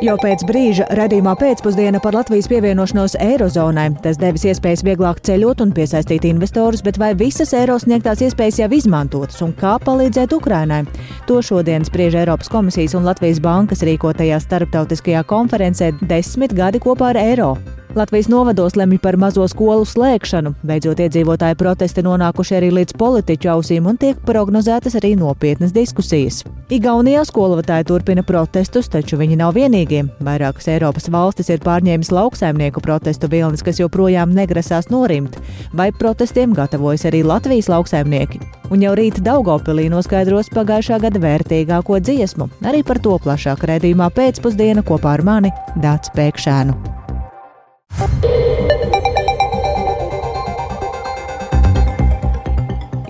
Jau pēc brīža redzījumā pēcpusdiena par Latvijas pievienošanos Eirozonai. Tas devis iespējas vieglāk ceļot un piesaistīt investorus, bet vai visas eiro sniegtās iespējas jau izmantotas un kā palīdzēt Ukrainai? To šodien spriež Eiropas komisijas un Latvijas bankas rīkotajā starptautiskajā konferencē Desmit gadi kopā ar eiro. Latvijas novados lemj par mazo skolu slēgšanu. Beidzot, iedzīvotāju protesti nonākuši arī līdz politiķu ausīm un tiek prognozētas arī nopietnas diskusijas. Igaunijā skolotāji turpina protestus, taču viņi nav vienīgie. Vairākas Eiropas valstis ir pārņēmis lauksaimnieku protestu vilnis, kas joprojām negrasās norimt. Vai protestiem gatavojas arī Latvijas lauksaimnieki? Un jau rīt Daugopilī noskaidros pagājušā gada vērtīgāko dziesmu. Arī par to plašāk redzījumā pēcpusdiena kopā ar mani Dāts Pēkšēnu.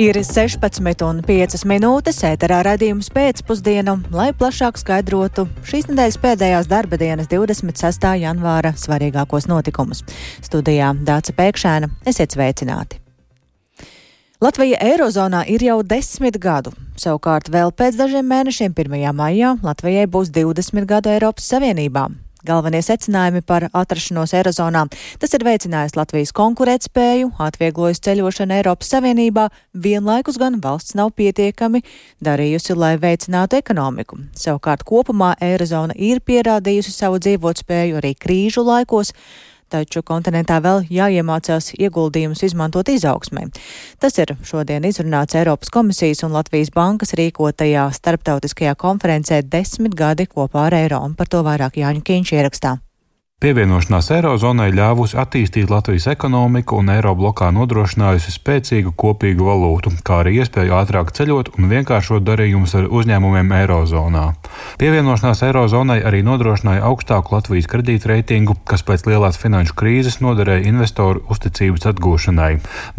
Ir 16,5 minūtes ēterā radījums pēcpusdienu, lai plašāk skaidrotu šīs nedēļas pēdējās darba dienas 26. janvāra svarīgākos notikumus. Studijā Dāca Pēkšēna, esiet sveicināti! Latvija Eirozonā ir jau desmit gadu. Savukārt vēl pēc dažiem mēnešiem, 1. maijā, Latvijai būs 20 gadu Eiropas Savienībā. Galvenie secinājumi par atrašanos Eirozonā. Tas ir veicinājis Latvijas konkurētspēju, atvieglojis ceļošanu Eiropas Savienībā, vienlaikus gan valsts nav pietiekami darījusi, lai veicinātu ekonomiku. Savukārt kopumā Eirozona ir pierādījusi savu dzīvotspēju arī krīžu laikos taču kontinentā vēl jāiemācās ieguldījumus izmantot izaugsmē. Tas ir šodien izrunāts Eiropas komisijas un Latvijas bankas rīkotajā starptautiskajā konferencē desmit gadi kopā ar eiro, un par to vairāk Jāņu Kīņš ierakstā. Pievienošanās Eirozonai ļāvusi attīstīt Latvijas ekonomiku un Eiroblokā nodrošinājusi spēcīgu kopīgu valūtu, kā arī iespēju ātrāk ceļot un vienkāršot darījumus ar uzņēmumiem Eirozonā. Pievienošanās Eirozonai arī nodrošināja augstāku Latvijas kredītreitingu, kas pēc lielās finanšu krīzes noderēja investoru uzticības atgūšanai.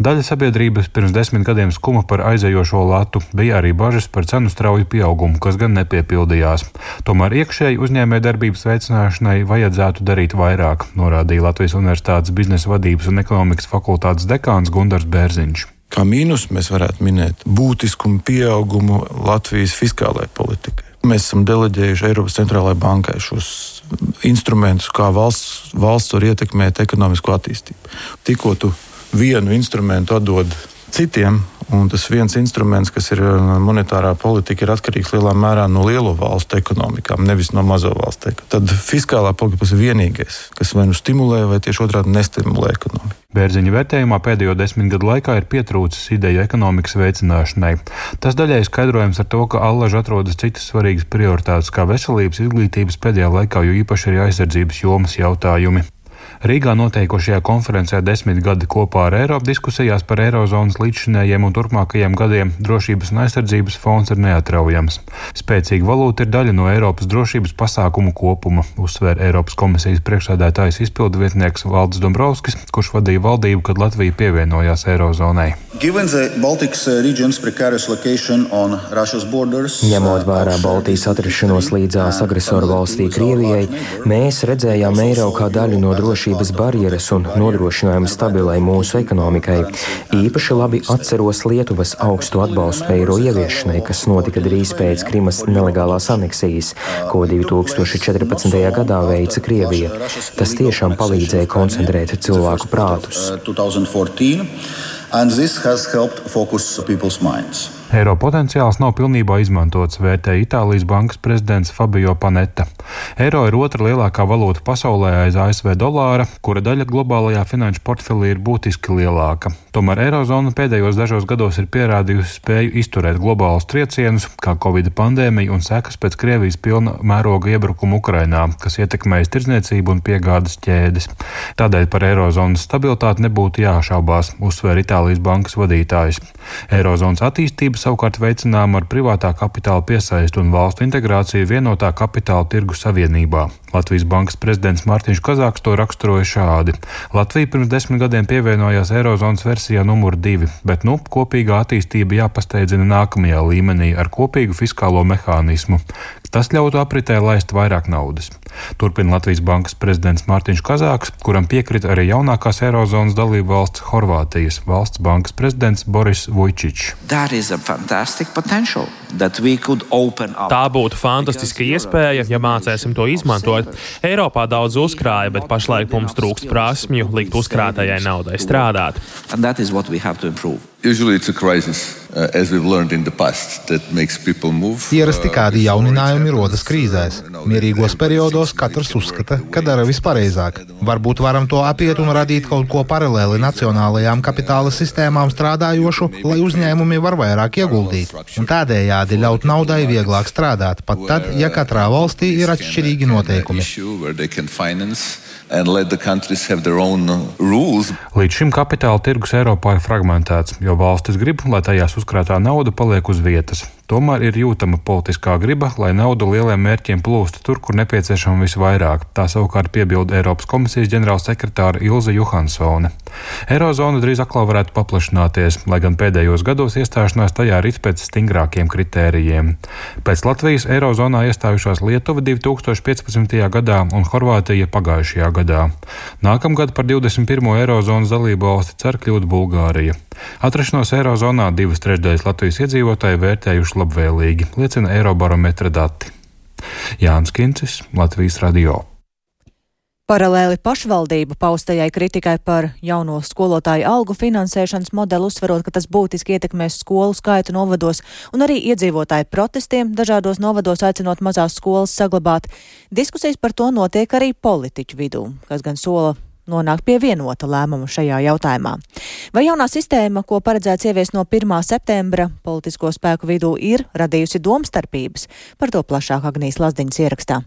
Daļa sabiedrības pirms desmit gadiem skuma par aizējošo latu, bija arī bažas par cenu strauju pieaugumu, kas gan nepiepildījās. Tomēr iekšēji uzņēmējdarbības veicināšanai vajadzētu darīt darīt vairāk, norādīja Latvijas Universitātes biznesa vadības un ekonomikas fakultātes dekāns Gundars Bērziņš. Kā mīnus mēs varētu minēt būtiskumu pieaugumu Latvijas fiskālajai politikai. Mēs esam deleģējuši Eiropas centrālajai bankai šos instrumentus, kā valsts, valsts var ietekmēt ekonomisko attīstību. Tikko tu vienu instrumentu atdod citiem, Un tas viens instruments, kas ir uh, monetārā politika, ir atkarīgs lielā mērā no lielo valstu ekonomikām, nevis no mazo valstu. Tad fiskālā politika ir vienīgais, kas vai nu stimulē, vai tieši otrādi nestimulē ekonomiku. Bērziņa vērtējumā pēdējo desmit gadu laikā ir pietrūcis ideju ekonomikas veicināšanai. Tas daļai skaidrojams ar to, ka allaž atrodas citas svarīgas prioritātes, kā veselības, izglītības pēdējā laikā, jo īpaši arī aizsardzības jomas jautājumi. Rīgā noteikošajā konferencē desmit gadi kopā ar Eiropu diskusijās par Eirozonas līdzšinējiem un turpmākajiem gadiem drošības un aizsardzības fonds ir neatraujams. Spēcīga valūta ir daļa no Eiropas drošības pasākumu kopuma, uzsver Eiropas komisijas priekšsēdētājs izpildu vietnieks Valdis Dombrovskis, kurš vadīja valdību, kad Latvija pievienojās Eirozonai. Ņemot vērā Baltijas atrašanos līdzās agresoru valstī Krievijai, mēs redzējām eiro kā daļu no drošības drošības barjeras un nodrošinājumu stabilai mūsu ekonomikai. Īpaši labi atceros Lietuvas augstu atbalstu eiro ieviešanai, kas notika drīz pēc Krimas nelegālās aneksijas, ko 2014. gadā veica Krievija. Tas tiešām palīdzēja koncentrēt cilvēku prātus. And this has helped focus people's minds. Eiro potenciāls nav pilnībā izmantots, vērtēja Itālijas bankas prezidents Fabio Panetta. Eiro ir otra lielākā valūta pasaulē aiz ASV dolāra, kura daļa globālajā finanšu portfelī ir būtiski lielāka. Tomēr Eirozona pēdējos dažos gados ir pierādījusi spēju izturēt globālus triecienus, kā Covid pandēmija un sekas pēc Krievijas pilna mēroga iebrukuma Ukrainā, kas ietekmējas tirdzniecību un piegādes ķēdes. Tādēļ par Eirozonas stabilitāti nebūtu jāšaubās, uzsver Itālijas bankas vadītājs. Eirozonas attīstības savukārt veicinām ar privātā kapitāla piesaistu un valstu integrāciju vienotā kapitāla tirgu savienībā. Latvijas bankas prezidents Mārtiņš Kazāks to raksturoja šādi. Latvija pirms desmit gadiem pievienojās Eirozonas versijā numur divi, bet nu kopīgā attīstība jāpasteidzina nākamajā līmenī ar kopīgu fiskālo mehānismu. Tas ļautu apritē laist vairāk naudas. Turpina Latvijas Bankas prezidents Mārtiņš Kazāks, kuram piekrita arī jaunākās Eirozonas dalību valsts Horvātijas valsts bankas prezidents Boris Vujčičs. Tā būtu fantastiska iespēja, ja mācēsim to izmantot. Eiropā daudz uzkrāja, bet pašlaik mums trūkst prasmju likt uzkrātajai naudai strādāt. Usually it's a crisis. Uh, Ierasti kādi jauninājumi rodas krīzēs. Mierīgos periodos katrs uzskata, ka dara vispareizāk. Varbūt varam to apiet un radīt kaut ko paralēli nacionālajām kapitāla sistēmām strādājošu, lai uzņēmumi var vairāk ieguldīt. Un tādējādi ļaut naudai vieglāk strādāt, pat tad, ja katrā valstī ir atšķirīgi noteikumi. Līdz šim kapitāla tirgus Eiropā ir fragmentēts, jo valstis grib, lai tajās uzkrātā nauda paliek uz vietas. Tomēr ir jūtama politiskā griba, lai nauda lieliem mērķiem plūstu tur, kur nepieciešama visvairāk. Tā savukārt piebilda Eiropas komisijas ģenerālsekretāra Ilza Johansone. Eirozona drīz atkal varētu paplašināties, lai gan pēdējos gados iestāšanās tajā ir pēc stingrākiem kritērijiem. Pēc Latvijas Eirozonā iestājušās Lietuva 2015. gadā un Horvātija pagājušajā gadā. Nākamgad par 21. Eirozonas dalību valsti cer kļūt Bulgārija. Atrašanos Eirozonā divas trešdaļas Latvijas iedzīvotāji vērtējuši labvēlīgi, liecina Eirobarometra dati. Jānis Kincis, Latvijas radio. Paralēli pašvaldību paustajai kritikai par jauno skolotāju algu finansēšanas modeli uzsverot, ka tas būtiski ietekmēs skolu skaitu novados un arī iedzīvotāju protestiem dažādos novados aicinot mazās skolas saglabāt. Diskusijas par to notiek arī politiķu vidū, kas gan sola nonākt pie vienota lēmuma šajā jautājumā. Vai jaunā sistēma, ko paredzēts ieviest no 1. septembra, politisko spēku vidū ir radījusi domstarpības? Par to plašāk Agnijas Lazdiņas ierakstā.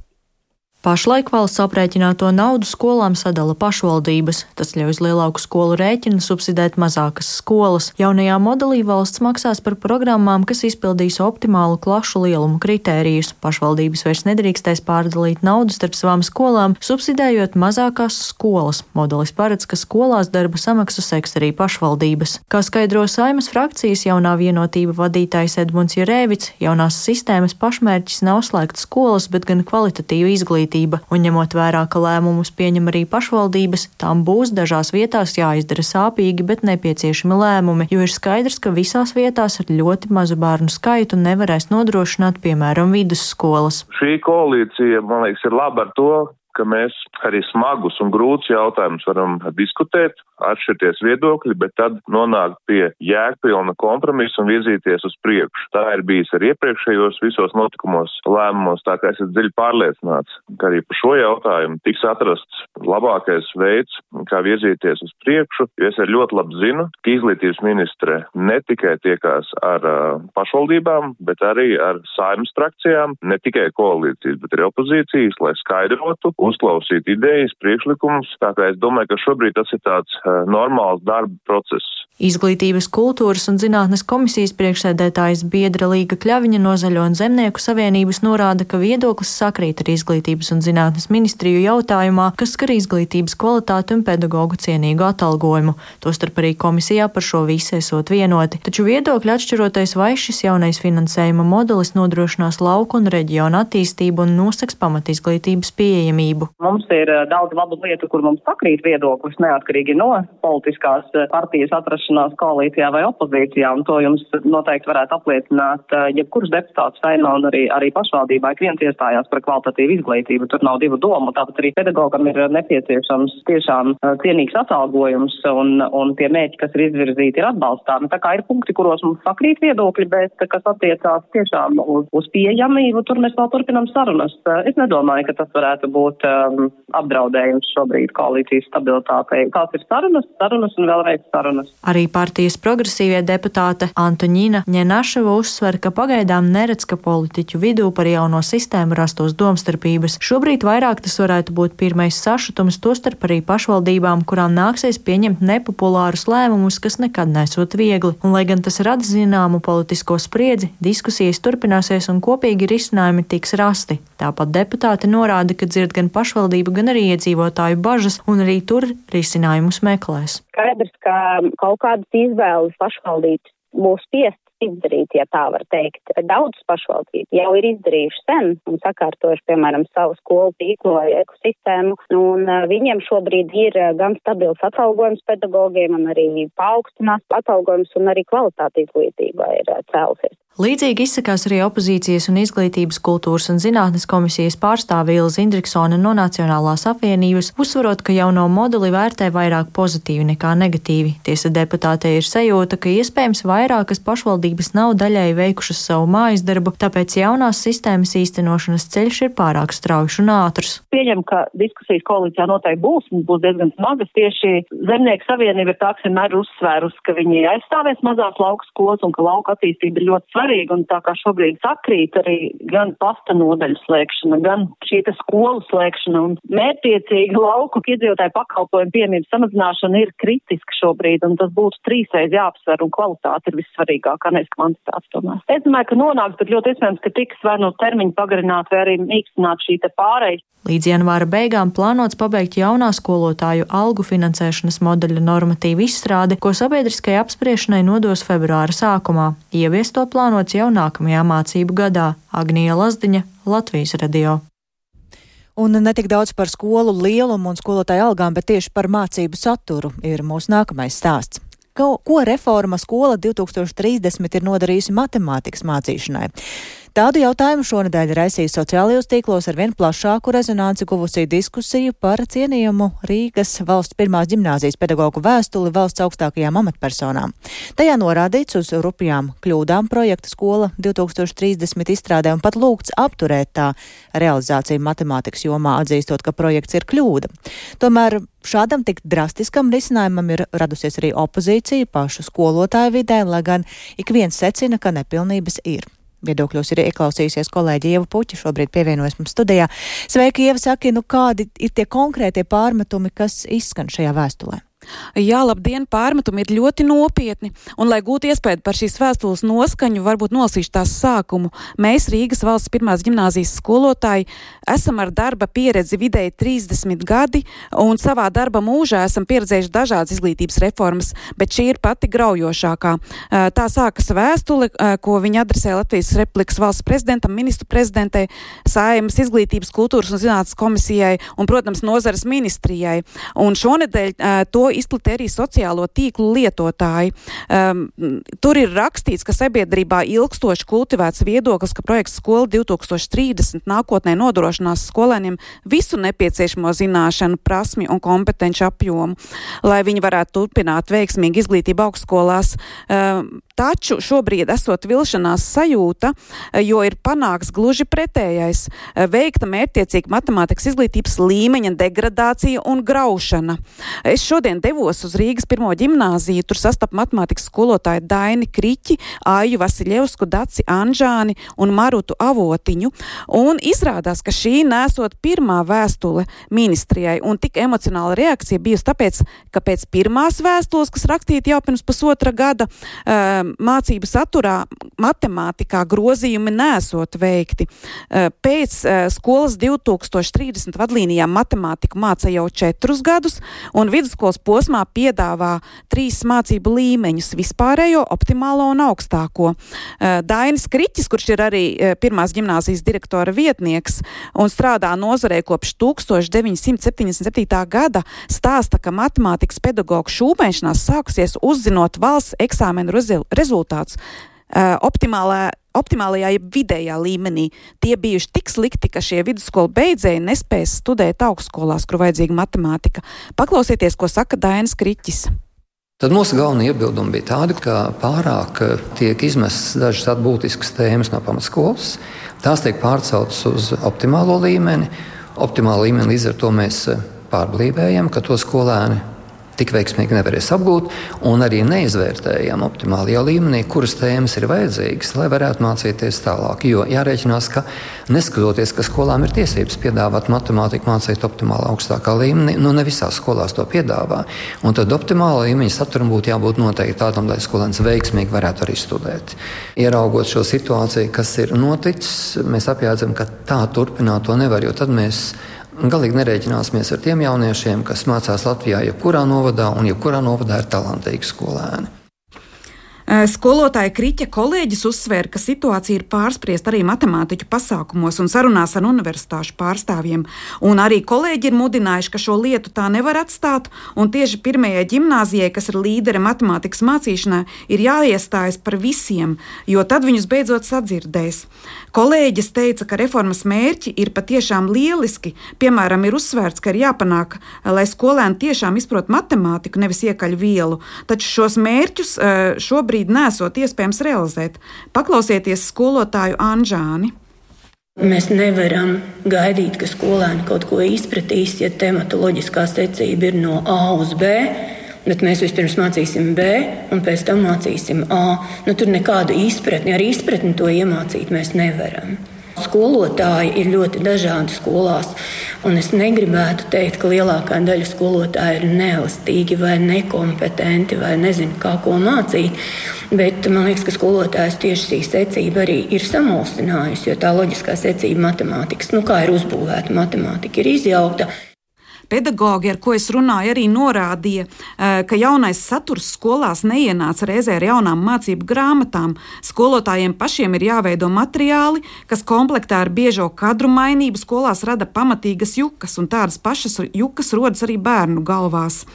Pašlaik valsts aprēķināto naudu skolām sadala pašvaldības. Tas ļauj uz lielāku skolu rēķinu subsidēt mazākas skolas. Jaunajā modelī valsts maksās par programmām, kas izpildīs optimālu klašu lielumu kritērijus. Pašvaldības vairs nedrīkstēs pārdalīt naudu starp savām skolām, subsidējot mazākās skolas. Modelis paredz, ka skolās darba samaksu seks arī pašvaldības. Kā skaidro saimas frakcijas jaunā vienotība vadītājs Edmunds Jurēvits, jaunās sistēmas pašmērķis nav slēgt skolas, bet gan kvalitatīva izglītība izglītība, un ņemot vērā, ka lēmumus pieņem arī pašvaldības, tām būs dažās vietās jāizdara sāpīgi, bet nepieciešami lēmumi, jo ir skaidrs, ka visās vietās ar ļoti mazu bērnu skaitu nevarēs nodrošināt, piemēram, vidusskolas. Šī koalīcija, man liekas, ir laba ar to, ka mēs arī smagus un grūtus jautājumus varam diskutēt, atšķirties viedokļi, bet tad nonākt pie jēgpilna kompromisa un virzīties uz priekšu. Tā ir bijis arī iepriekšējos visos notikumos lēmumos, tā kā esat dziļi pārliecināts, ka arī par šo jautājumu tiks atrasts labākais veids, kā virzīties uz priekšu, jo es ļoti labi zinu, ka izglītības ministre ne tikai tiekās ar uh, pašvaldībām, bet arī ar saimnes frakcijām, ne tikai koalīcijas, bet arī opozīcijas, lai skaidrotu, uzklausīt idejas, priekšlikumus. Tā kā es domāju, ka šobrīd tas ir tāds uh, normāls darba process. Izglītības, kultūras un zinātnes komisijas priekšsēdētājs Biedra Līga Kļaviņa no Zaļo un Zemnieku savienības norāda, ka viedoklis sakrīt ar Izglītības un zinātnes ministriju jautājumā, kas skar izglītības kvalitāti un pedagoģu cienīgu atalgojumu. Tostarp arī komisijā par šo visu esot vienoti. Taču viedokļi atšķiroties, vai šis jaunais finansējuma modelis nodrošinās lauku un reģionu attīstību un nosaks pamat izglītības pieejamību. Mums ir eh, daudz labu lietu, kur mums sakrīt viedoklis neatkarīgi no politiskās eh, partijas atrašanās atrašanās koalīcijā vai opozīcijā, un to jums noteikti varētu apliecināt uh, jebkurš deputāts saimā un arī, arī pašvaldībā, ik viens iestājās par kvalitatīvu izglītību. Tur nav divu domu, tāpat arī pedagogam ir nepieciešams tiešām uh, cienīgs atalgojums, un, un tie mēķi, kas ir izvirzīti, ir atbalstāmi. Tā kā ir punkti, kuros mums sakrīt viedokļi, bet kas attiecās tiešām uz, uz pieejamību, tur mēs vēl turpinam sarunas. Es nedomāju, ka tas varētu būt um, apdraudējums šobrīd koalīcijas stabilitātei. Tās ir sarunas, sarunas un vēlreiz sarunas. Arī partijas progresīvie deputāte Antoņina Ņenaševa uzsver, ka pagaidām neredz, ka politiķu vidū par jauno sistēmu rastos domstarpības. Šobrīd vairāk tas varētu būt pirmais sašutums, tostarp arī pašvaldībām, kurām nāksies pieņemt nepopulārus lēmumus, kas nekad nesot viegli. Un, lai gan tas rada zināmu politisko spriedzi, diskusijas turpināsies un kopīgi risinājumi tiks rasti. Tāpat deputāti norāda, ka dzird gan pašvaldību, gan arī iedzīvotāju bažas, un arī tur risinājumus meklēs. Skaidrs, ka kaut kādas izvēles pašvaldības būs spiestas izdarīt, ja tā var teikt. Daudz pašvaldību jau ir izdarījuši sen un sakārtojuši, piemēram, savu skolu tīklo ekosistēmu, un viņiem šobrīd ir gan stabils atalgojums pedagogiem, un arī paaugstinās atalgojums, un arī kvalitāte izglītībā ir cēlusies. Līdzīgi izsakās arī opozīcijas un izglītības kultūras un zinātnes komisijas pārstāve Ilza Indriksone no Nacionālās apvienības, uzsverot, ka jauno modeli vērtē vairāk pozitīvi nekā negatīvi. Tiesa deputātei ir sajūta, ka iespējams vairākas pašvaldības nav daļai veikušas savu mājas darbu, tāpēc jaunās sistēmas īstenošanas ceļš ir pārāk strauji un ātrs. Pieņem, ka diskusijas koalīcijā noteikti būs un būs diezgan smagas. Tieši Zemnieku savienība ir tā, kas vienmēr uzsvērus, ka viņi aizstāvēs mazās lauku skolas un ka lauka attīstība ir ļoti svarīga svarīgi, un tā kā šobrīd sakrīt arī gan pasta nodaļu slēgšana, gan šī te skolu slēgšana un mērķiecīga lauku iedzīvotāju pakalpojumu piemības samazināšana ir kritiska šobrīd, un tas būtu trīsreiz jāapsver, un kvalitāte ir vissvarīgākā, nevis kvantitāte tomēr. Es domāju, ka nonāks, bet ļoti iespējams, ka tiks vai no termiņa pagarināt, vai arī mīkstināt šī te pārēj. Līdz janvāra beigām plānots pabeigt jaunā skolotāju algu finansēšanas modeļa normatīvu izstrādi, ko sabiedriskajai apspriešanai nodos februāra sākumā. Ievies to plāno plānots jau nākamajā mācību gadā - Agnija Lazdiņa, Latvijas radio. Un ne tik daudz par skolu lielumu un skolotāju algām, bet tieši par mācību saturu ir mūsu nākamais stāsts. Ko, ko reforma skola 2030 ir nodarījusi matemātikas mācīšanai? Tādu jautājumu šonadēļ raisīja sociālajos tīklos ar vien plašāku rezonanci guvusī diskusiju par cienījumu Rīgas valsts pirmās ģimnāzijas pedagoģu vēstuli valsts augstākajām amatpersonām. Tajā norādīts uz rupjām kļūdām projekta skola 2030 izstrādē un pat lūgts apturēt tā realizāciju matemātikas jomā, atzīstot, ka projekts ir kļūda. Tomēr Šādam tik drastiskam risinājumam ir radusies arī opozīcija pašu skolotāju vidē, lai gan ik viens secina, ka nepilnības ir. Viedokļos ir ieklausījusies kolēģi Ieva Puķa, šobrīd pievienojas mums studijā. Sveiki, Ieva, saki, nu kādi ir tie konkrētie pārmetumi, kas izskan šajā vēstulē? Jā, labdien, pārmetumi ir ļoti nopietni, un, lai gūtu iespēju par šīs vēstules noskaņu, varbūt nolasīšu tās sākumu. Mēs, Rīgas valsts pirmās gimnāzijas skolotāji, esam ar darba pieredzi vidēji 30 gadi, un savā darba mūžā esam pieredzējuši dažādas izglītības reformas, bet šī ir pati graujošākā. Tā sākas vēstule, ko viņa adresē Latvijas Republikas valsts prezidentam, ministru prezidentei, Sājumas izglītības, kultūras un zinātnes komisijai un, protams, nozares ministrijai. Un šonedēļ to izplatīja arī sociālo tīklu lietotāji. Um, tur ir rakstīts, ka sabiedrībā ilgstoši kultivēts viedoklis, ka projekts Skola 2030 nākotnē nodrošinās skolēniem visu nepieciešamo zināšanu, prasmi un kompetenci apjomu, lai viņi varētu turpināt veiksmīgi izglītību augstskolās. Um, Taču šobrīd esot vilšanās sajūta, jo ir panāks gluži pretējais - veikta mērķtiecīga matemātikas izglītības līmeņa degradācija un graušana. Es šodien devos uz Rīgas pirmo ģimnāziju, tur sastapu matemātikas skolotāju Daini Kriķi, Āju Vasiljevsku, Daci Anžāni un Marutu Avotiņu, un izrādās, ka šī nesot pirmā vēstule ministrijai, un tik emocionāla reakcija bijusi tāpēc, ka pēc pirmās vēstules, kas rakstīta jau pirms pusotra gada, uh, mācību saturā matemātikā grozījumi nesot veikti. Eh, pēc eh, skolas 2030 vadlīnijām matemātiku māca jau četrus gadus, un vidusskolas posmā piedāvā trīs mācību līmeņus - vispārējo, optimālo un augstāko. Eh, Dainis Kriķis, kurš ir arī pirmās gimnāzijas direktora vietnieks un strādā nozarē kopš 1977. gada, stāsta, ka matemātikas pedagoģu šūpēšanās sākusies uzzinot valsts eksāmenu rezultāts uh, optimālā optimālajā, ja vidējā līmenī. Tie bijuši tik slikti, ka šie vidusskolu beidzēji nespēs studēt augstskolās, kur vajadzīga matemātika. Paklausieties, ko saka Dainis Kriķis. Tad mūsu galvenie iebildumi bija tādi, ka pārāk tiek izmestas dažas būtiskas tēmas no pamatskolas. Tās tiek pārceltas uz optimālo līmeni. Optimālo līmeni līdz ar to mēs pārblīvējam, ka to skolēni tik veiksmīgi nevarēs apgūt, un arī neizvērtējam optimālajā līmenī, kuras tēmas ir vajadzīgas, lai varētu mācīties tālāk. Jo jārēķinās, ka neskatoties, ka skolām ir tiesības piedāvāt matemātiku, mācīt optimāli augstākā līmenī, nu ne visās skolās to piedāvā. Un tad optimāla līmeņa saturam būtu jābūt noteikti tādam, lai skolēns veiksmīgi varētu arī studēt. Ieraugot šo situāciju, kas ir noticis, mēs apjēdzam, ka tā turpināt to nevar, jo tad mēs Galīgi nerēķināsimies ar tiem jauniešiem, kas mācās Latvijā, jebkurā novadā, un jebkurā novadā ir talantīgi skolēni. Skolotāja Kriķa kolēģis uzsvēra, ka situācija ir pārspriesta arī matemātiķu pasākumos un sarunās ar universitāšu pārstāvjiem. Un arī kolēģi ir mudinājuši, ka šo lietu tā nevar atstāt, un tieši pirmajai gimnājai, kas ir līdere matemātikas mācīšanā, ir jāiestājas par visiem, jo tad viņus beidzot sadzirdēs. Kolēģis teica, ka reformas mērķi ir patiešām lieliski. Piemēram, ir uzsvērts, ka ir jāpanāk, lai skolēni tiešām izprot matemātiku, nevis iekaļ vielu. Taču šos mērķus šobrīd šobrīd nesot iespējams realizēt. Paklausieties skolotāju Anžāni. Mēs nevaram gaidīt, ka skolēni kaut ko izpratīs, ja tematoloģiskā secība ir no A uz B. Bet mēs vispirms mācīsim B, un pēc tam mācīsim A. Nu, tur nekādu izpratni, ar izpratni to iemācīt mēs nevaram. Skolotāji ir ļoti dažādi skolās, un es negribētu teikt, ka lielākā daļa skolotāju ir neelastīgi vai nekompetenti vai nezinu, kā ko mācīt. Bet man liekas, ka skolotājs tieši šī secība arī ir samulsinājusi, jo tā loģiskā secība matemātikas, nu kā ir uzbūvēta matemātika, ir izjaukta. Pedagogi, ar ko es runāju, arī norādīja, eh, ka jaunais saturs skolās neienāca reizē ar jaunām mācību grāmatām. Skolotājiem pašiem ir jāveido materiāli, kas komplektā ar biežo kadru mainību skolās rada pamatīgas jukas, un tādas pašas jukas rodas arī bērnu galvās.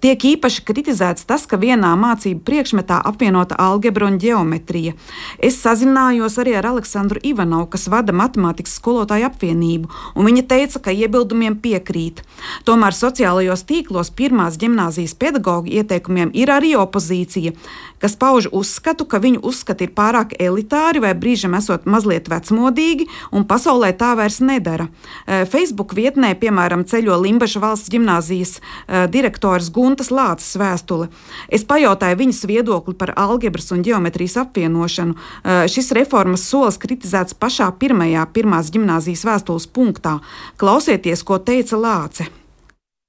Tiek īpaši kritizēts tas, ka vienā mācību priekšmetā apvienota algebra un geometrija. Es sazinājos arī ar Aleksandru Ivanovu, kas vada matemātikas skolotāju apvienību, un viņa teica, ka iebildumiem piekrīt. Tomēr sociālajos tīklos pirmās gimnāzijas pedagoģu ieteikumiem ir arī opozīcija, kas pauž uzskatu, ka viņu uzskati ir pārāk elitāri vai brīžam esot mazliet vecmodīgi, un pasaulē tā vairs nedara. Facebook vietnē, piemēram, ceļo Limbaša valsts gimnāzijas direktors. Guntas Lācis vēstule. Es pajautāju viņas viedokli par algebras un geometrijas apvienošanu. Šis reformas solis kritizēts pašā pirmajā pirmās gimnāzijas vēstules punktā. Klausieties, ko teica Lāce.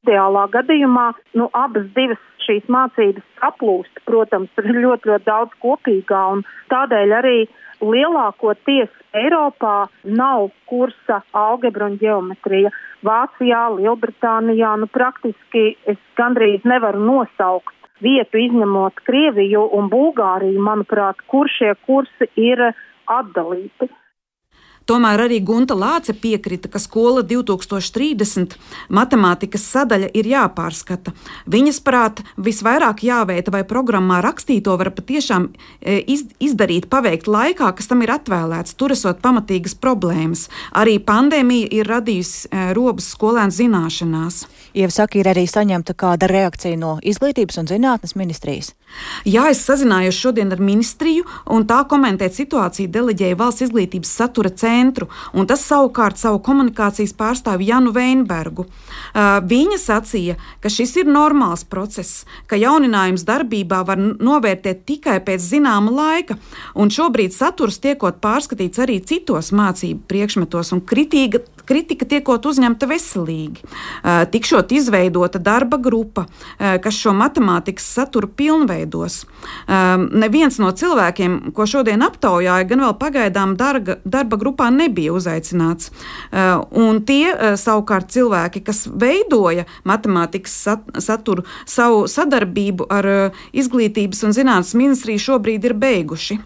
Ideālā gadījumā nu, abas divas šīs mācības aplūst. Protams, ir ļoti, ļoti daudz kopīgā, un tādēļ arī lielākoties Eiropā nav kursa algebra un geometrija. Vācijā, Lielbritānijā, nu praktiski es gandrīz nevaru nosaukt vietu, izņemot Krieviju un Bulgāriju, manuprāt, kur šie kursi ir atdalīti. Tomēr arī Gunta Lāce piekrita, ka skola 2030 matemātikas sadaļa ir jāpārskata. Viņas prāt, visvairāk jāveita, vai programmā rakstīto var patiešām e, izdarīt, paveikt laikā, kas tam ir atvēlēts, tur esot pamatīgas problēmas. Arī pandēmija ir radījusi e, robus skolēnu zināšanās. Ieva saka, ir arī saņemta kāda reakcija no izglītības un zinātnes ministrijas. Jā, es sazinājos šodien ar ministriju, un tā komentēt situāciju deleģēja valsts izglītības satura centra centru, un tas savukārt savu komunikācijas pārstāvi Janu Veinbergu. Uh, viņa sacīja, ka šis ir normāls process, ka jauninājums darbībā var novērtēt tikai pēc zināma laika, un šobrīd saturs tiekot pārskatīts arī citos mācību priekšmetos, un kritīga, kritika tiekot uzņemta veselīgi. Tikšot izveidota darba grupa, kas šo matemātikas saturu pilnveidos. Neviens no cilvēkiem, ko šodien aptaujāja, gan vēl pagaidām darga, darba grupā nebija uzaicināts. Un tie savukārt cilvēki, kas veidoja matemātikas saturu, savu sadarbību ar izglītības un zinātnes ministriju šobrīd ir beiguši.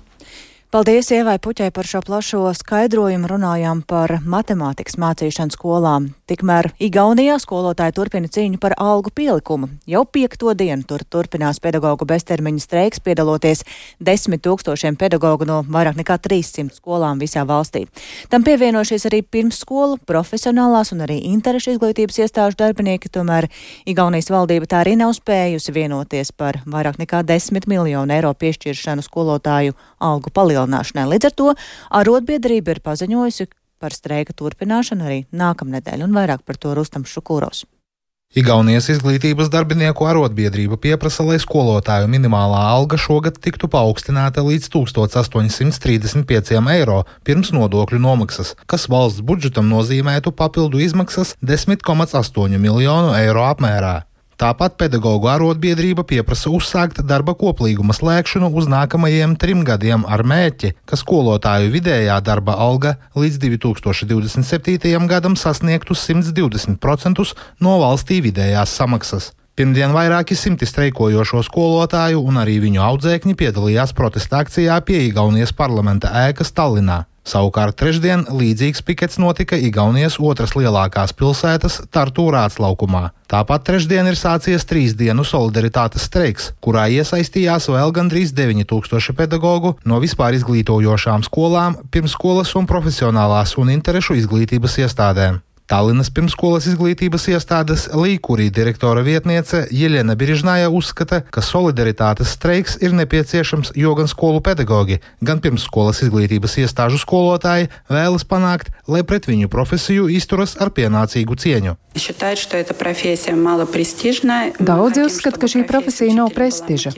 Paldies Ievai Puķai par šo plašo skaidrojumu. Runājām par matemātikas mācīšanu skolām. Tikmēr Igaunijā skolotāji turpina cīņu par algu pielikumu. Jau piekto dienu tur turpinās pedagoģu beztermiņa streiks, piedaloties desmit tūkstošiem pedagoģu no vairāk nekā 300 skolām visā valstī. Tam pievienojušies arī pirmsskolu, profesionālās un arī interešu izglītības iestāžu darbinieki. Tomēr Igaunijas valdība tā arī nav spējusi vienoties par vairāk nekā 10 miljonu eiro piešķiršanu skolotāju algu palielinājumu palielināšanai. Līdz ar to arotbiedrība ir paziņojusi par streika turpināšanu arī nākamnedēļ, un vairāk par to Rustam Šukūros. Igaunijas izglītības darbinieku arotbiedrība pieprasa, lai skolotāju minimālā alga šogad tiktu paaugstināta līdz 1835 eiro pirms nodokļu nomaksas, kas valsts budžetam nozīmētu papildu izmaksas 10,8 miljonu eiro apmērā. Tāpat pedagoģu arotbiedrība pieprasa uzsākt darba koplīguma slēgšanu uz nākamajiem trim gadiem ar mērķi, ka skolotāju vidējā darba alga līdz 2027. gadam sasniegtu 120% no valstī vidējās samaksas. Pirmdien vairāki simti streikojošo skolotāju un arī viņu audzēkņi piedalījās protesta akcijā pie Igaunijas parlamenta ēkas Tallinā. Savukārt trešdien līdzīgs pikets notika Igaunijas otras lielākās pilsētas Tartu Rātslaukumā. Tāpat trešdien ir sācies trīs dienu solidaritātes streiks, kurā iesaistījās vēl gandrīz 9000 pedagoģu no vispār izglītojošām skolām, pirmsskolas un profesionālās un interešu izglītības iestādēm. Tallinas pirmskolas izglītības iestādes Līkurī direktora vietniece Jeļena Birižnāja uzskata, ka solidaritātes streiks ir nepieciešams, jo gan skolu pedagoģi, gan pirmsskolas izglītības iestāžu skolotāji vēlas panākt, lai pret viņu profesiju izturas ar pienācīgu cieņu. Daudzi uzskata, ka šī profesija nav prestiža.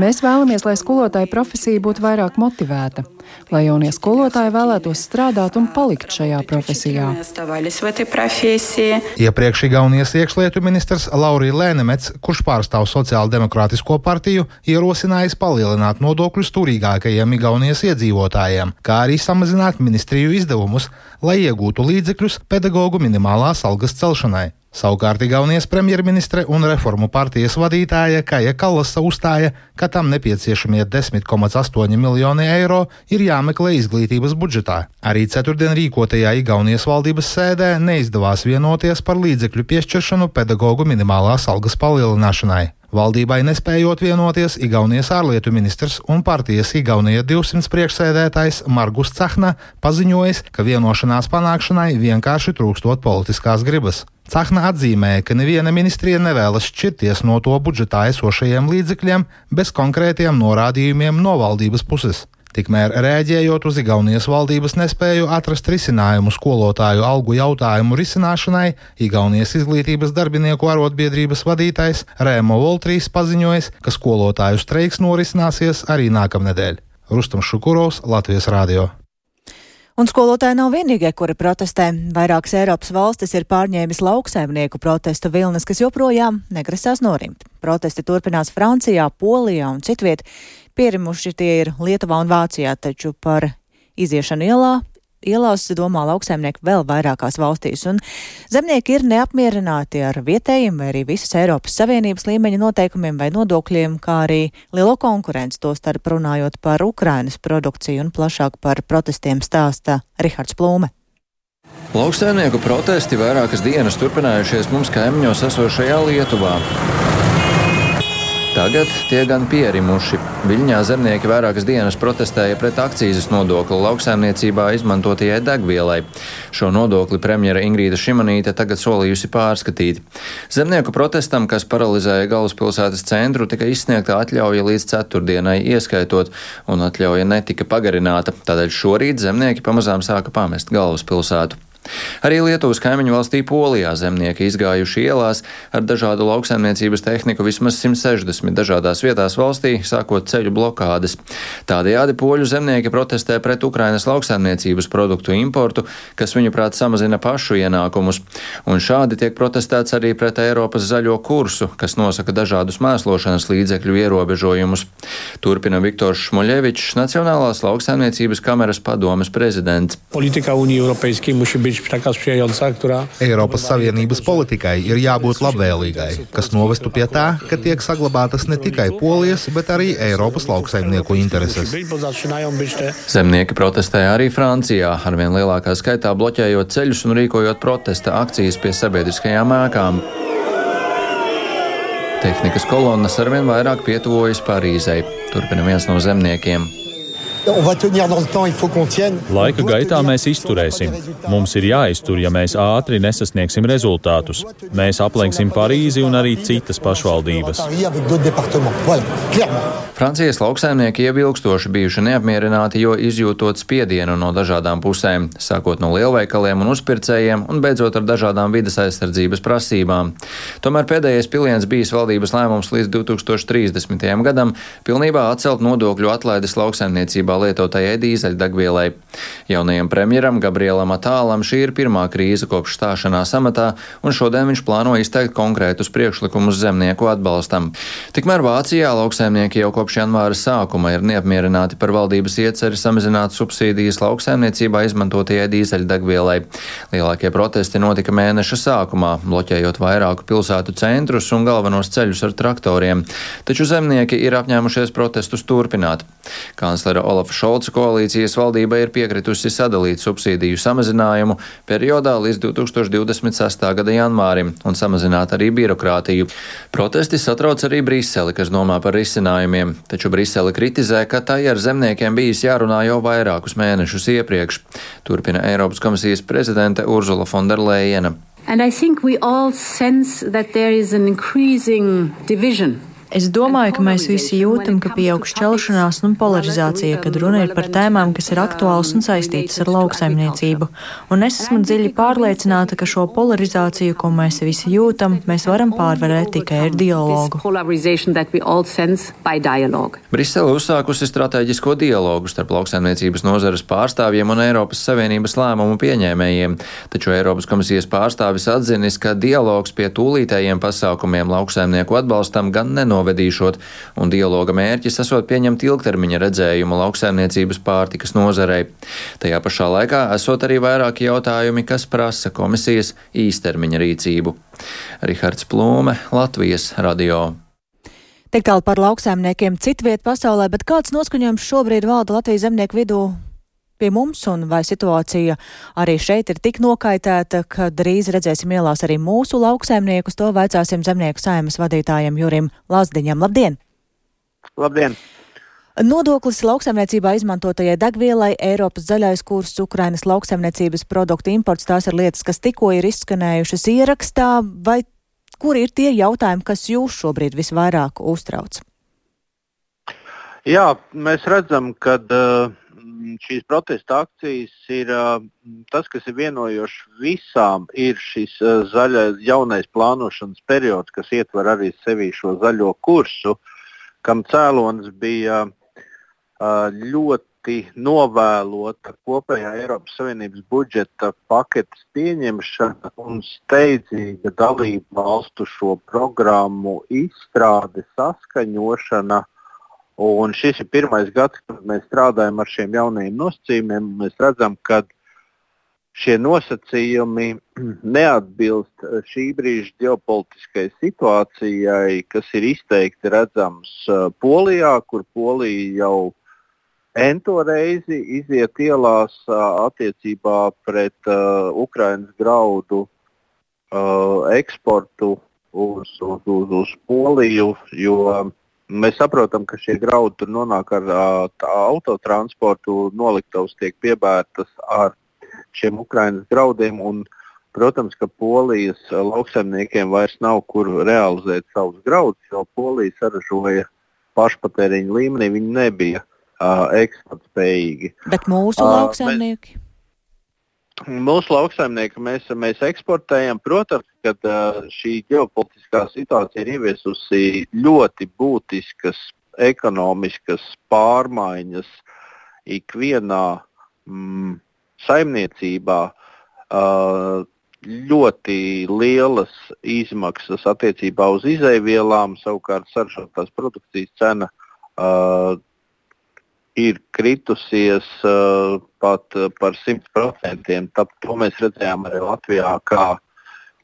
Mēs vēlamies, lai skolotāja profesija būtu vairāk motivēta lai jaunie skolotāji vēlētos strādāt un palikt šajā profesijā. Iepriekš Igaunijas iekšlietu ministrs Laurija Lēnemets, kurš pārstāv Sociāldemokrātisko partiju, ierosinājis palielināt nodokļus turīgākajiem Igaunijas iedzīvotājiem, kā arī samazināt ministriju izdevumus, lai iegūtu līdzekļus pedagoģu minimālās algas celšanai. Savukārt Igaunijas premjerministre un reformu partijas vadītāja Kaja Kallasa uzstāja, ka tam nepieciešamie 10,8 miljoni eiro ir jāmeklē izglītības budžetā. Arī ceturtdien rīkotajā Igaunijas valdības sēdē neizdevās vienoties par līdzekļu piešķiršanu pedagoģu minimālās algas palielināšanai. Valdībai nespējot vienoties, Igaunijas ārlietu ministrs un partijas Igaunija 200 priekšsēdētājs Margus Cahna paziņojis, ka vienošanās panākšanai vienkārši trūkstot politiskās gribas. Cahna atzīmēja, ka neviena ministrija nevēlas šķirties no to budžetā esošajiem līdzekļiem bez konkrētiem norādījumiem no valdības puses. Tikmēr, rēģējot uz Igaunijas valdības nespēju atrast risinājumu skolotāju algu jautājumu risināšanai, Igaunijas izglītības darbinieku arotbiedrības vadītājs Rēmo Voltrīs paziņojis, ka skolotāju streiks norisināsies arī nākamnedēļ. Rustam Šukurovs, Latvijas Rādio. Un skolotāji nav vienīgie, kuri protestē. Vairākas Eiropas valstis ir pārņēmis lauksaimnieku protestu vilnas, kas joprojām negrasās norimt. Protesti turpinās Francijā, Polijā un citviet. Pierimuši tie ir Lietuvā un Vācijā, taču par iziešanu ielā ielās domā lauksaimnieki vēl vairākās valstīs, un zemnieki ir neapmierināti ar vietējiem vai arī visas Eiropas Savienības līmeņa noteikumiem vai nodokļiem, kā arī lielo konkurenci, to starp runājot par Ukrainas produkciju un plašāk par protestiem stāsta Rihards Plūme. Lauksaimnieku protesti vairākas dienas turpinājušies mums kaimiņos esošajā Lietuvā. Tagad tie gan pierimuši. Viļņā zemnieki vairākas dienas protestēja pret akcijas nodokli lauksaimniecībā izmantotajai degvielai. Šo nodokli premjera Ingrīda Šimanīte tagad solījusi pārskatīt. Zemnieku protestam, kas paralizēja galvaspilsētas centru, tika izsniegta atļauja līdz ceturtdienai ieskaitot, un atļauja netika pagarināta. Tādēļ šorīt zemnieki pamazām sāka pamest galvaspilsētu. Arī Lietuvas kaimiņu valstī Polijā zemnieki izgājuši ielās ar dažādu lauksaimniecības tehniku vismaz 160 dažādās vietās valstī, sākot ceļu blokādes. Tādējādi poļu zemnieki protestē pret Ukrainas lauksaimniecības produktu importu, kas viņuprāt samazina pašu ienākumus. Un šādi tiek protestēts arī pret Eiropas zaļo kursu, kas nosaka dažādus mēslošanas līdzekļu ierobežojumus. Turpina Viktors Šmoļevičs, Nacionālās lauksaimniecības kameras padomes prezidents. Politika Unija Eiropejskiej musi być Eiropas Savienības politikai ir jābūt labvēlīgai, kas novestu pie tā, ka tiek saglabātas ne tikai Polijas, bet arī Eiropas lauksaimnieku intereses. Zemnieki protestēja arī Francijā, arvien lielākā skaitā bloķējot ceļus un rīkojot protesta akcijas pie sabiedriskajām ēkām. Tehnikas kolonnas arvien vairāk pietuvojas Parīzei, turpina viens no zemniekiem. Laika gaitā mēs izturēsim. Mums ir jāiztur, ja mēs ātri nesasniegsim rezultātus. Mēs aplenksim Parīzi un arī citas pašvaldības. Francijas lauksaimnieki iebilstoši bijuši neapmierināti, jo izjūtot spiedienu no dažādām pusēm, sākot no lielveikaliem un uzpircējiem un beidzot ar dažādām vidas aizsardzības prasībām. Tomēr pēdējais piliens bijis valdības lēmums līdz 2030. gadam pilnībā atcelt nodokļu atlaides lauksaimniecībā lietotajai dīzeļdegvielai. Jaunajam premjeram Gabrielam Atālam šī ir pirmā krīze kopš stāšanās amatā, un šodien viņš plāno izteikt konkrētus priekšlikumus zemnieku atbalstam. Tikmēr Vācijā lauksaimnieki jau kopš janvāra sākuma ir neapmierināti par valdības ieceri samazināt subsīdijas lauksaimniecībā izmantotajai dīzeļdegvielai. Lielākie protesti notika mēneša sākumā, bloķējot vairāku pilsētu centrus un galvenos ceļus ar traktoriem, taču zemnieki ir apņēmušies protestus turpināt. Kanclera Olafa Šolca koalīcijas valdība ir piekritusi sadalīt subsīdiju samazinājumu periodā līdz 2026. gada janvārim un samazināt arī birokrātiju. Protesti satrauc arī Briseli, kas domā par risinājumiem, taču Brisele kritizē, ka tai ar zemniekiem bijis jārunā jau vairākus mēnešus iepriekš. Turpina Eiropas komisijas prezidente Urzula Fonderleina. And I think we all sense that there is an increasing division Es domāju, ka mēs visi jūtam, ka pieaug šķelšanās un polarizācija, kad runa ir par tēmām, kas ir aktuālas un saistītas ar lauksaimniecību. Un es esmu dziļi pārliecināta, ka šo polarizāciju, ko mēs visi jūtam, mēs varam pārvarēt tikai ar dialogu. Brisele uzsākusi strateģisko dialogu starp lauksaimniecības nozares pārstāvjiem un Eiropas Savienības lēmumu pieņēmējiem, taču Eiropas komisijas pārstāvis atzinis, ka dialogs pie tūlītējiem pasākumiem lauksaimnieku atbalstam gan nenonāk nenovedīšot, un dialoga mērķis esot pieņemt ilgtermiņa redzējumu lauksaimniecības pārtikas nozarei. Tajā pašā laikā esot arī vairāki jautājumi, kas prasa komisijas īstermiņa rīcību. Rihards Plūme, Latvijas radio. Tik tālu par lauksaimniekiem citviet pasaulē, bet kāds noskaņojums šobrīd valda Latvijas zemnieku vidū pie mums, un vai situācija arī šeit ir tik nokaitēta, ka drīz redzēsim ielās arī mūsu lauksaimniekus. To vaicāsim zemnieku saimas vadītājiem Jurim Lazdiņam. Labdien! Labdien! Nodoklis lauksaimniecībā izmantotajai degvielai, Eiropas zaļais kurs, Ukrainas lauksaimniecības produktu imports, tās ir lietas, kas tikko ir izskanējušas ierakstā, vai kur ir tie jautājumi, kas jūs šobrīd visvairāk uztrauc? Jā, mēs redzam, ka uh, šīs protesta akcijas ir tas, kas ir vienojošs visām, ir šis zaļais, jaunais plānošanas periods, kas ietver arī sevi šo zaļo kursu, kam cēlonis bija ļoti novēlota kopējā Eiropas Savienības budžeta paketes pieņemšana un steidzīga dalību valstu šo programmu izstrāde, saskaņošana. Uh, Un šis ir pirmais gads, kad mēs strādājam ar šiem jaunajiem nosacījumiem. Mēs redzam, ka šie nosacījumi neatbilst šī brīža ģeopolitiskai situācijai, kas ir izteikti redzams uh, Polijā, kur Polija jau ento reizi iziet ielās uh, attiecībā pret uh, Ukraiņas graudu uh, eksportu uz, uz, uz, uz Poliju, jo Mēs saprotam, ka šie graudi tur nonāk ar autotransportu, noliktavas tiek piebērtas ar šiem Ukraiņas graudiem. Un, protams, ka polijas lauksaimniekiem vairs nav kur realizēt savus graudus, jo polija saražoja pašpatēriņa līmenī, viņi nebija uh, eksportspējīgi. Bet mūsu uh, lauksaimnieki? Mēs, Mūsu lauksaimnieki mēs, mēs eksportējam. Protams, ka šī ģeopolitiskā situācija ir ieviesusi ļoti būtiskas ekonomiskas pārmaiņas ikvienā mm, saimniecībā. Uh, ļoti lielas izmaksas attiecībā uz izēvielām, savukārt saržotās produkcijas cena uh, ir kritusies uh, pat uh, par 100%. Tāpēc to mēs redzējām arī Latvijā, kā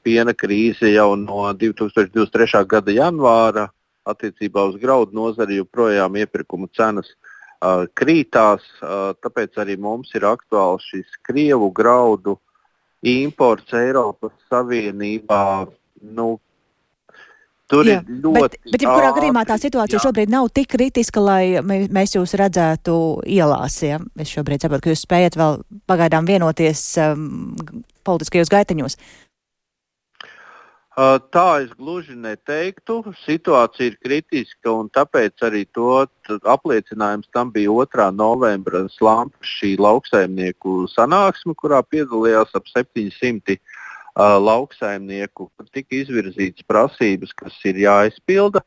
piena krīze jau no 2023. gada janvāra attiecībā uz graudu nozari joprojām iepirkuma cenas uh, krītās. Uh, tāpēc arī mums ir aktuāls šis krievu graudu imports Eiropas Savienībā. Nu, Tur jā, ir ļoti. Bet, bet jebkurā gadījumā tā situācija jā. šobrīd nav tik kritiska, lai mēs jūs redzētu ielās. Ja? Es šobrīd saprotu, ka jūs spējat vēl pagaidām vienoties um, politiskajos gaiteņos. Uh, tā es gluži neteiktu. Situācija ir kritiska, un tāpēc arī to apliecinājums tam bija 2. novembra slāņa šī lauksaimnieku sanāksme, kurā piedalījās ap 700 uh, lauksaimnieku, kur tika izvirzītas prasības, kas ir jāizpilda.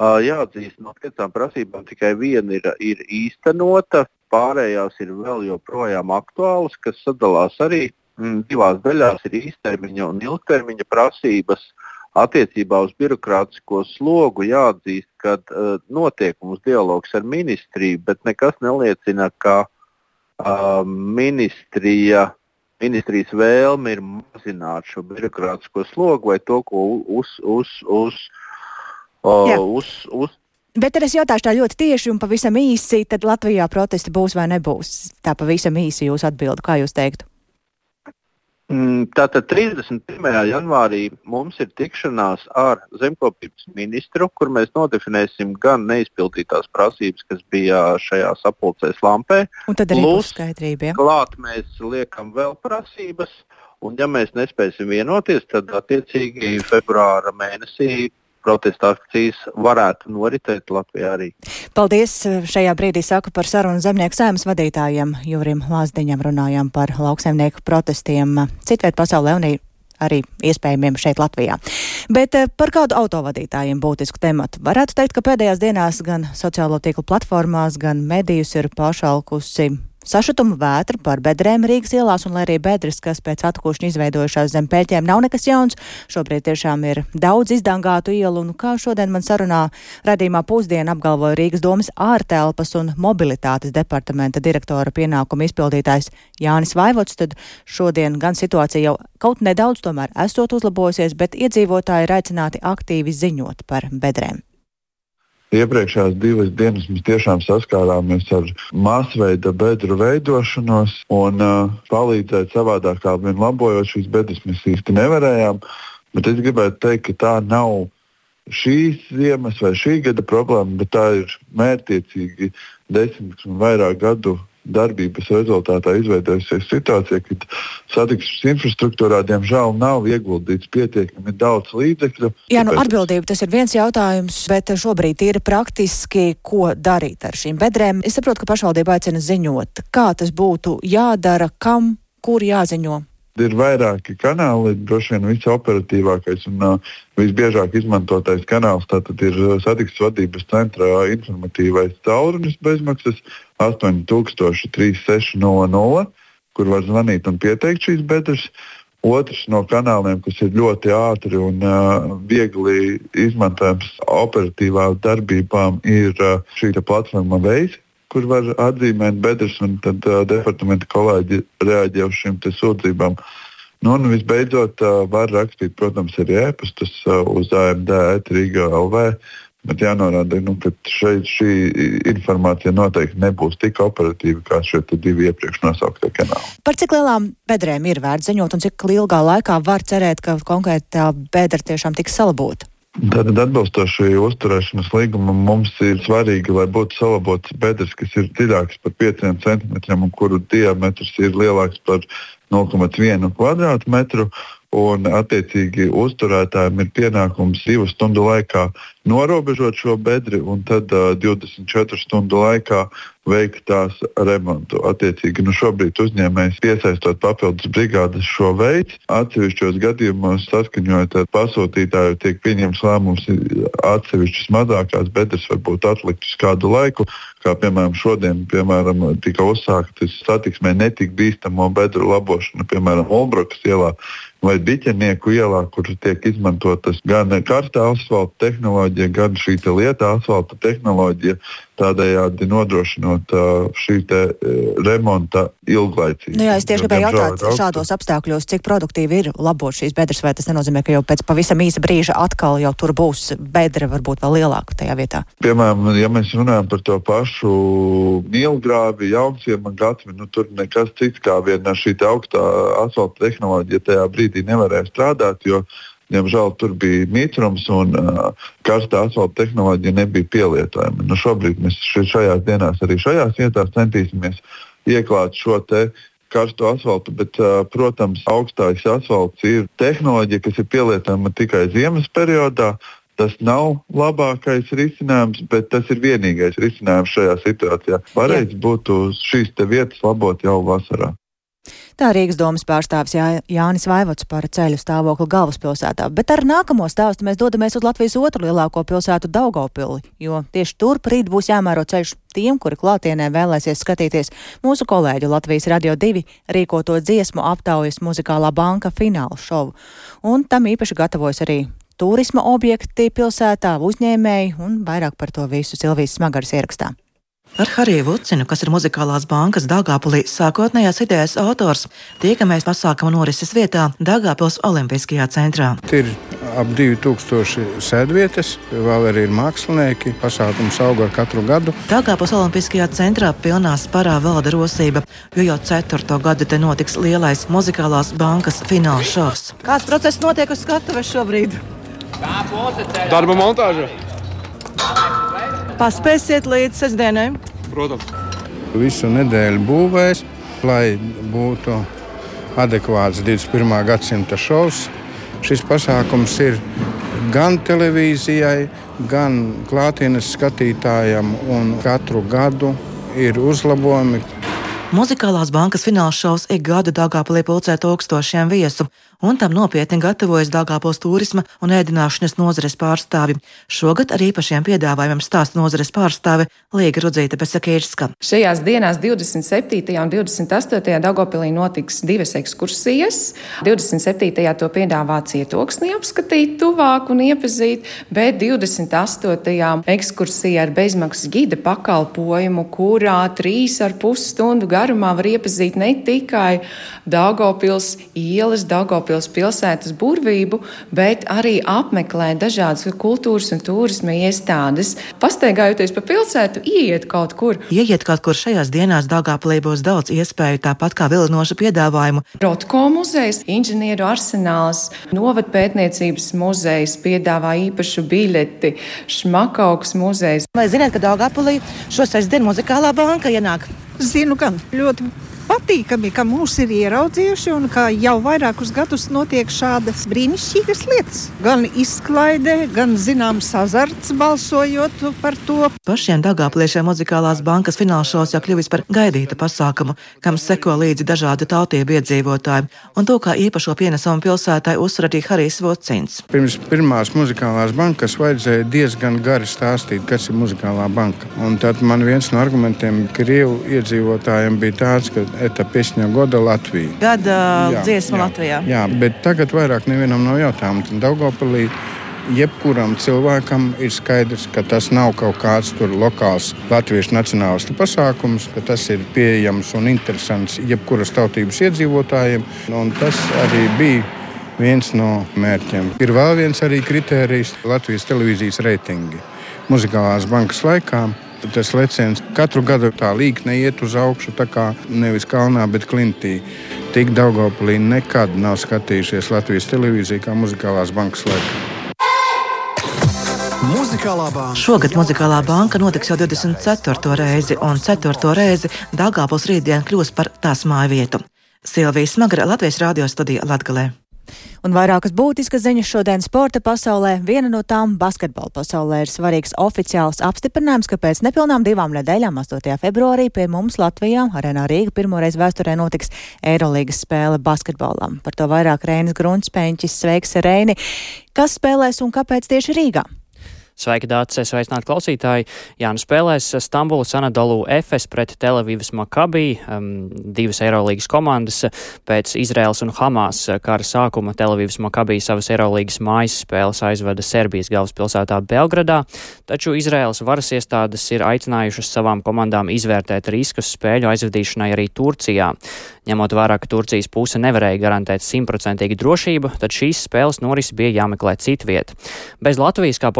Jāatzīst, no piecām prasībām tikai viena ir, ir īstenota, pārējās ir vēl joprojām aktuālas, kas sadalās arī mm, divās daļās - ir īstermiņa un ilgtermiņa prasības. Attiecībā uz birokrātisko slogu jāatzīst, ka uh, notiek mums dialogs ar ministriju, bet nekas neliecina, ka uh, ministrija, ministrijas vēlme ir mazināt šo birokrātisko slogu vai to, ko uz, uz, uz, uh, uz, uz Bet tad es jautāšu tā ļoti tieši un pavisam īsi, tad Latvijā protesti būs vai nebūs? Tā pavisam īsi jūs atbildu, kā jūs teiktu? Mm, tātad 31. janvārī mums ir tikšanās ar zemkopības ministru, kur mēs nodefinēsim gan neizpildītās prasības, kas bija šajā sapulcēs lampē. Un tad arī būs skaidrība. Ja? Klāt mēs liekam vēl prasības, un ja mēs nespēsim vienoties, tad attiecīgi februāra mēnesī protesta akcijas varētu noritēt Latvijā arī. Paldies! Šajā brīdī saku par sarunu zemnieku sēmas vadītājiem Jurim Lāsdiņam runājām par lauksaimnieku protestiem citviet pasaulē un arī iespējamiem šeit Latvijā. Bet eh, par kādu autovadītājiem būtisku tematu varētu teikt, ka pēdējās dienās gan sociālo tīklu platformās, gan medijus ir pašalkusi Sašutuma vētra par bedrēm Rīgas ielās, un lai arī bedres, kas pēc atkūšņa izveidojušās zem pēķiem, nav nekas jauns, šobrīd tiešām ir daudz izdangātu ielu, un kā šodien man sarunā radījumā pusdienu apgalvoja Rīgas domas ārtelpas un mobilitātes departamenta direktora pienākuma izpildītājs Jānis Vaivots, tad šodien gan situācija jau kaut nedaudz tomēr esot uzlabojusies, bet iedzīvotāji ir aicināti aktīvi ziņot par bedrēm. Iepriekšējās divas dienas mēs tiešām saskārāmies ar masveida bedru veidošanos un uh, palīdzēt savādāk kā vien labojot šīs bedres mēs īsti nevarējām. Bet es gribētu teikt, ka tā nav šīs ziemas vai šī gada problēma, bet tā ir mērķiecīgi desmit un vairāk gadu darbības rezultātā izveidojusies situācija, kad satiksmes infrastruktūrā diemžēl nav ieguldīts pietiekami daudz līdzekļu. Jā, nu, atbildība tas ir viens jautājums, bet šobrīd ir praktiski, ko darīt ar šīm bedrēm. Es saprotu, ka pašvaldība aicina ziņot, kā tas būtu jādara, kam, kur jāziņo. Ir vairāki kanāli, droši vien visoperatīvākais un uh, visbiežāk izmantotais kanāls ir satiksmes vadības centra informatīvais caurunis bezmaksas 8300, kur var zvanīt un pieteikt šīs bedres. Otrs no kanāliem, kas ir ļoti ātri un uh, viegli izmantojams operatīvām darbībām, ir uh, šī platforma Veis, kur var atzīmēt bedres, un tad uh, departamenta kolēģi reaģē uz šīm sūdzībām. Nu, un visbeidzot, uh, var rakstīt, protams, arī ēpastus uh, uz AMD, Rīgā LV Bet jānorāda, nu, ka šeit šī informācija noteikti nebūs tik operatīva kā šie divi iepriekš nosauktie kanāli. Par cik lielām bedrēm ir vērts ziņot un cik ilgā laikā var cerēt, ka konkrētā bedra tiešām tiks salabota? Tātad, atbilstoši uzturēšanas līgumam, mums ir svarīgi, lai būtu salabotas bedres, kas ir dziļākas par 5 cm un kuru diametrs ir lielāks par 0,1 km2 un attiecīgi uzturētājiem ir pienākums divu stundu laikā norobežot šo bedri un tad uh, 24 stundu laikā veikt tās remontu. Attiecīgi, nu šobrīd uzņēmējs piesaistot papildus brigādes šo veidu. Atsevišķos gadījumos saskaņojot ar pasūtītāju tiek pieņemts lēmums atsevišķas mazākās bedres varbūt atlikt uz kādu laiku. Kā piemēram šodien piemēram, tika uzsākta satiksmē netik bīstamo bedru labošana, piemēram, Olbrokas ielā vai Biķenieku ielā, kur tiek izmantotas gan karsta asfalta tehnoloģija, gan šī lieta asfalta tehnoloģija, tādējādi nodrošinot šī remonta ilglaicību. Nu jā, es tieši gribēju jautāt, šādos apstākļos, cik produktīvi ir labot šīs bedres, vai tas nenozīmē, ka jau pēc pavisam īsa brīža atkal jau tur būs bedre, varbūt vēl lielāka tajā vietā? Piemēram, ja mēs runājam par to pašu mielgrāvi, jaunciema gatvi, nu tur nekas cits kā viena šī augstā asfalta tehnoloģija tajā brīdī nevarēja strādāt, jo Diemžēl tur bija mitrums un uh, karstā asfalta tehnoloģija nebija pielietojama. Nu, šobrīd mēs šajās dienās arī šajās vietās centīsimies ieklāt šo karsto asfaltu, bet, uh, protams, augstais asfalts ir tehnoloģija, kas ir pielietojama tikai ziemas periodā. Tas nav labākais risinājums, bet tas ir vienīgais risinājums šajā situācijā. Pareizi būtu šīs vietas labot jau vasarā. Tā Rīgas domas pārstāvis Jā, Jānis Vaivots par ceļu stāvokli galvaspilsētā, bet ar nākamo stāstu mēs dodamies uz Latvijas otru lielāko pilsētu Daugavpili, jo tieši tur rīt būs jāmēro ceļš tiem, kuri klātienē vēlēsies skatīties mūsu kolēģu Latvijas Radio 2 rīkoto dziesmu aptaujas muzikālā banka finālu šovu. Un tam īpaši gatavojas arī turisma objekti pilsētā, uzņēmēji un vairāk par to visu Silvijas Smagars ierakstā. Ar Hariju Vucinu, kas ir muzikālās bankas Dāngāpulī sākotnējās idejas autors, tiekamies pasākuma norises vietā Dāngāpils Olimpiskajā centrā. Ir ap 2000 sēdvietas, vēl arī ir mākslinieki. Pasākums aug ar katru gadu. Dāngāpils Olimpiskajā centrā pilnā sparā valda rosība, jo jau ceturto gadu te notiks lielais muzikālās bankas fināla šovs. Kāds process notiek uz skatuves šobrīd? Darba montāža. Paspēsiet līdz sestdienai? Protams. Visu nedēļu būvēs, lai būtu adekvāts 21. gadsimta šovs. Šis pasākums ir gan televīzijai, gan klātienes skatītājam, un katru gadu ir uzlabojumi. Muzikālās bankas fināla šovs ik gadu Dāngāpilī pulcē tūkstošiem viesu un tam nopietni gatavojas Dāngāpils turisma un ēdināšanas nozares pārstāvi. Šogad ar īpašiem piedāvājumiem stāsta nozares pārstāve Līga Rudzīta Besakīrska. Šajās dienās 27. un 28. Dāngāpilī notiks divas ekskursijas. 27. to piedāvā cietoksni apskatīt tuvāk un iepazīt, bet 28. ekskursija ar bezmaksas gida pakalpojumu, kurā trīs ar pus stundu garumā var iepazīt ne tikai Dāngāpils ielas, Dāngāpils Daugavpils pilsētas burvību, bet arī apmeklē dažādas kultūras un turisma iestādes. Pastaigājoties pa pilsētu, ieiet kaut kur. Ieiet kaut kur šajās dienās Daugavpilī būs daudz iespēju, tāpat kā vilinošu piedāvājumu. Rotko muzejs, inženieru arsenāls, novadpētniecības muzejs piedāvā īpašu biļeti, Šmakauks muzejs. Vai zināt, ka Daugavpilī šo sestdienu muzikālā banka ienāk? Zinu, gan ļoti patīkami, ka mūs ir ieraudzījuši un ka jau vairākus gadus notiek šādas brīnišķīgas lietas. Gan izklaide, gan zināms azarts balsojot par to. Pašiem Dagāpliešiem muzikālās bankas finālšos jau kļuvis par gaidītu pasākumu, kam seko līdzi dažādu tautību iedzīvotāji, un to kā īpašo pienesumu pilsētai uzsver arī Harijs Vocins. Pirms pirmās muzikālās bankas vajadzēja diezgan gari stāstīt, kas ir muzikālā banka. Un tad man viens no argumentiem Krievu iedzīvotājiem bija tāds, ka Это песня года Латвии. Gada jā, dziesma jā, Latvijā. Jā, bet tagad vairāk nevienam nav jautājumu. Daugopilī jebkuram cilvēkam ir skaidrs, ka tas nav kaut kāds lokāls latviešu nacionālistu pasākums, ka tas ir pieejams un interesants jebkuras tautības iedzīvotājiem. Tas arī bija viens no mērķiem. Ir vēl viens arī kritērijs Latvijas televīzijas reitingi. Muzikālās bankas laikā tas leciens katru gadu tā līkne iet uz augšu, tā kā nevis kalnā, bet klintī. Tik Daugopilī nekad nav skatījušies Latvijas televīziju kā muzikālās bankas laikā. Muzikālā banka. Šogad muzikālā banka notiks jau 24. reizi, un 4. reizi Dāngāpils rītdien kļūs par tās māju vietu. Silvija Smagra, Latvijas radio studija Latgalē. Un vairākas būtiskas ziņas šodien sporta pasaulē. Viena no tām - basketbola pasaulē ir svarīgs oficiāls apstiprinājums, ka pēc nepilnām divām nedēļām, 8. februārī, pie mums Latvijā, Arēnā Rīga, pirmoreiz vēsturē notiks Eirolandes spēle basketbolam. Par to vairāk Reinis Grunspēņķis. Sveiks, Reini! Kas spēlēs un kāpēc tieši Rīgā? Sveiki, Dārts! Sveicināt klausītāji! Jā, nu spēlēs Stambulas Anadolu FS pret Telavivas Makabī, um, divas Eirolīgas komandas. Pēc Izraels un Hamas kara sākuma Telavivas Makabī savas Eirolīgas mājas spēles aizveda Serbijas galvaspilsētā Belgradā, taču Izraels varas iestādes ir aicinājušas savām komandām izvērtēt riskus spēļu aizvedīšanai arī Turcijā. Ņemot vērā, ka Turcijas puse nevarēja garantēt simtprocentīgu drošību, tad šīs spēles norisi bija jāmeklē citviet. Bez Latvijas kā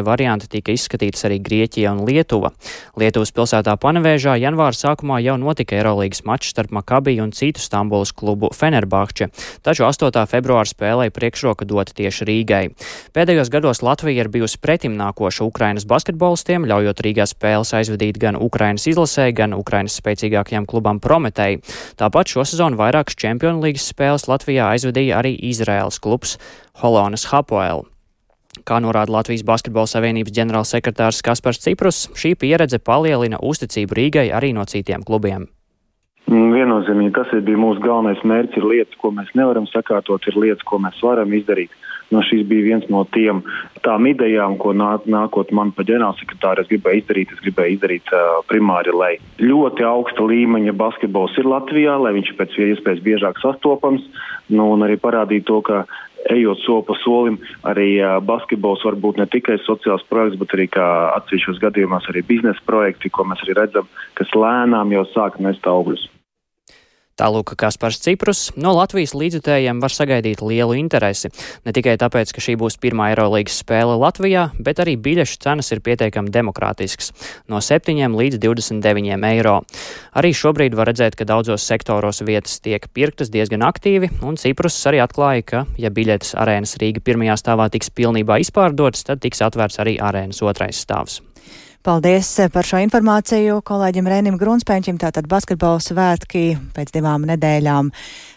potenciālie varianti tika izskatītas arī Grieķija un Lietuva. Lietuvas pilsētā Panevēžā janvāra sākumā jau notika Eirolīgas mačs starp Makabiju un citu Stambulas klubu Fenerbahče, taču 8. februāra spēlē priekšroka dota tieši Rīgai. Pēdējos gados Latvija ir bijusi pretimnākoša Ukrainas basketbolistiem, ļaujot Rīgā spēles aizvadīt gan Ukrainas izlasē, gan Ukrainas spēcīgākajam klubam Prometei. Tāpat šo sezonu vairākas Čempionu līgas spēles Latvijā aizvadīja arī Izraēlas klubs Holonas Hapoel. Kā norāda Latvijas Basketbola Savienības ģenerālsekretārs Kaspars Ciprus, šī pieredze palielina uzticību Rīgai arī no citiem klubiem. Mm, viennozīmīgi tas ir mūsu galvenais mērķis. Ir lietas, ko mēs nevaram sakārtot, ir lietas, ko mēs varam izdarīt. No šis bija viens no tiem tām idejām, ko nāk, nākot man pa ģenerālsekretāru, es gribēju izdarīt. Es gribēju izdarīt uh, primāri, lai ļoti augsta līmeņa basketbols ir Latvijā, lai viņš pēc iespējas biežāk sastopams, nu, un arī parādīt to, ka ejot soli pa solim, arī basketbols var būt ne tikai sociāls projekts, bet arī atsevišķos gadījumos arī biznesa projekti, ko mēs arī redzam, kas lēnām jau sāk nest augļus. Tālūk, Kaspars Ciprus no Latvijas līdzutējiem var sagaidīt lielu interesi. Ne tikai tāpēc, ka šī būs pirmā Eirolandes spēle Latvijā, bet arī biļešu cenas ir pietiekami demokrātiskas - no 7 līdz 29 eiro. Arī šobrīd var redzēt, ka daudzos sektoros vietas tiek pirktas diezgan aktīvi, un Ciprus arī atklāja, ka, ja biļetes arēnas Rīga pirmajā stāvā tiks pilnībā izpārdotas, tad tiks atvērts arī arēnas otrais stāvs. Paldies par šo informāciju kolēģim Rēnim Grunspēņķim. Tātad basketbola svētki pēc divām nedēļām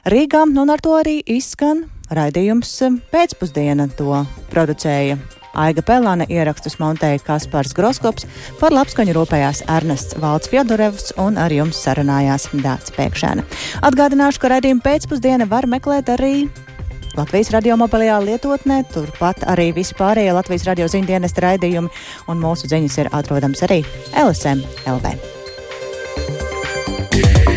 Rīgā, un ar to arī izskan raidījums pēcpusdiena. To producēja Aiga Pelāne, ierakstus montēja Kaspars Groskops, par labskaņu rūpējās Ernests Valds Fjodorevs un ar jums sarunājās Dārts Pēkšēna. Atgādināšu, ka raidījumu pēcpusdiena var meklēt arī Latvijas radio mobilajā lietotnē, turpat arī vispārējie Latvijas radio ziņdienas raidījumi, un mūsu ziņas ir atrodams arī LSM LV. Yeah.